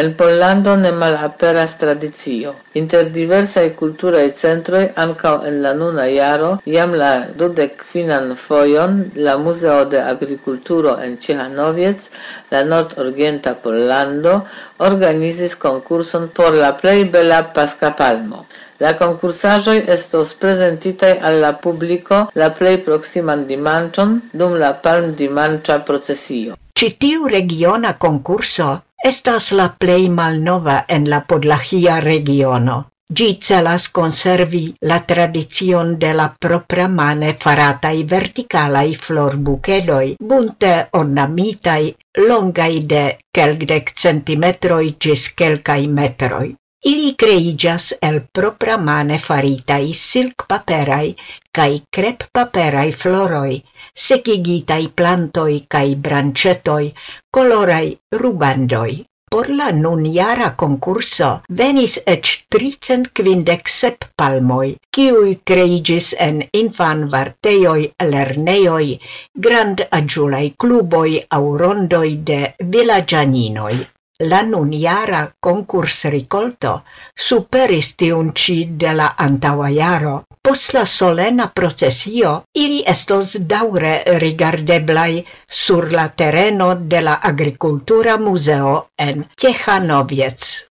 En Pollando ne malaperas tradicio. Inter diversae culturae centroi, ancao en la nuna iaro, iam la dudec finan foion, la Museo de Agriculturo en Ĉihanoviec, la nordorienta Pollando, organizis concurson por la plei bela paskapalmo. La concursajoi estos presentitai alla publico la plei proximan dimanton dum la palm dimancha procesio. Citiu regiona concurso Estas la plei malnova en la Podlaĥia regiono. Gi celas conservi la tradizion de la propra mane faratai verticalai florbuchedoi, bunte ornamitai, longai de quelcdec centimetroi gis quelcai metroi. Ili creigas el propra mane faritai silk-paperai cae crep-paperai floroi, secigitai plantoi cae brancetoi, colorai rubandoi. Por la nun jara concurso venis ec tricent quindec sep palmoi, ciui creigis en infan varteioi, lerneioi, grand agiulai cluboi au rondoi de villagianinoi la nunjara concurs ricolto superis tiun ci de la antaua iaro. Pos la solena procesio ili estos daure rigardeblai sur la tereno de la agricultura museo en Teĥanoviec.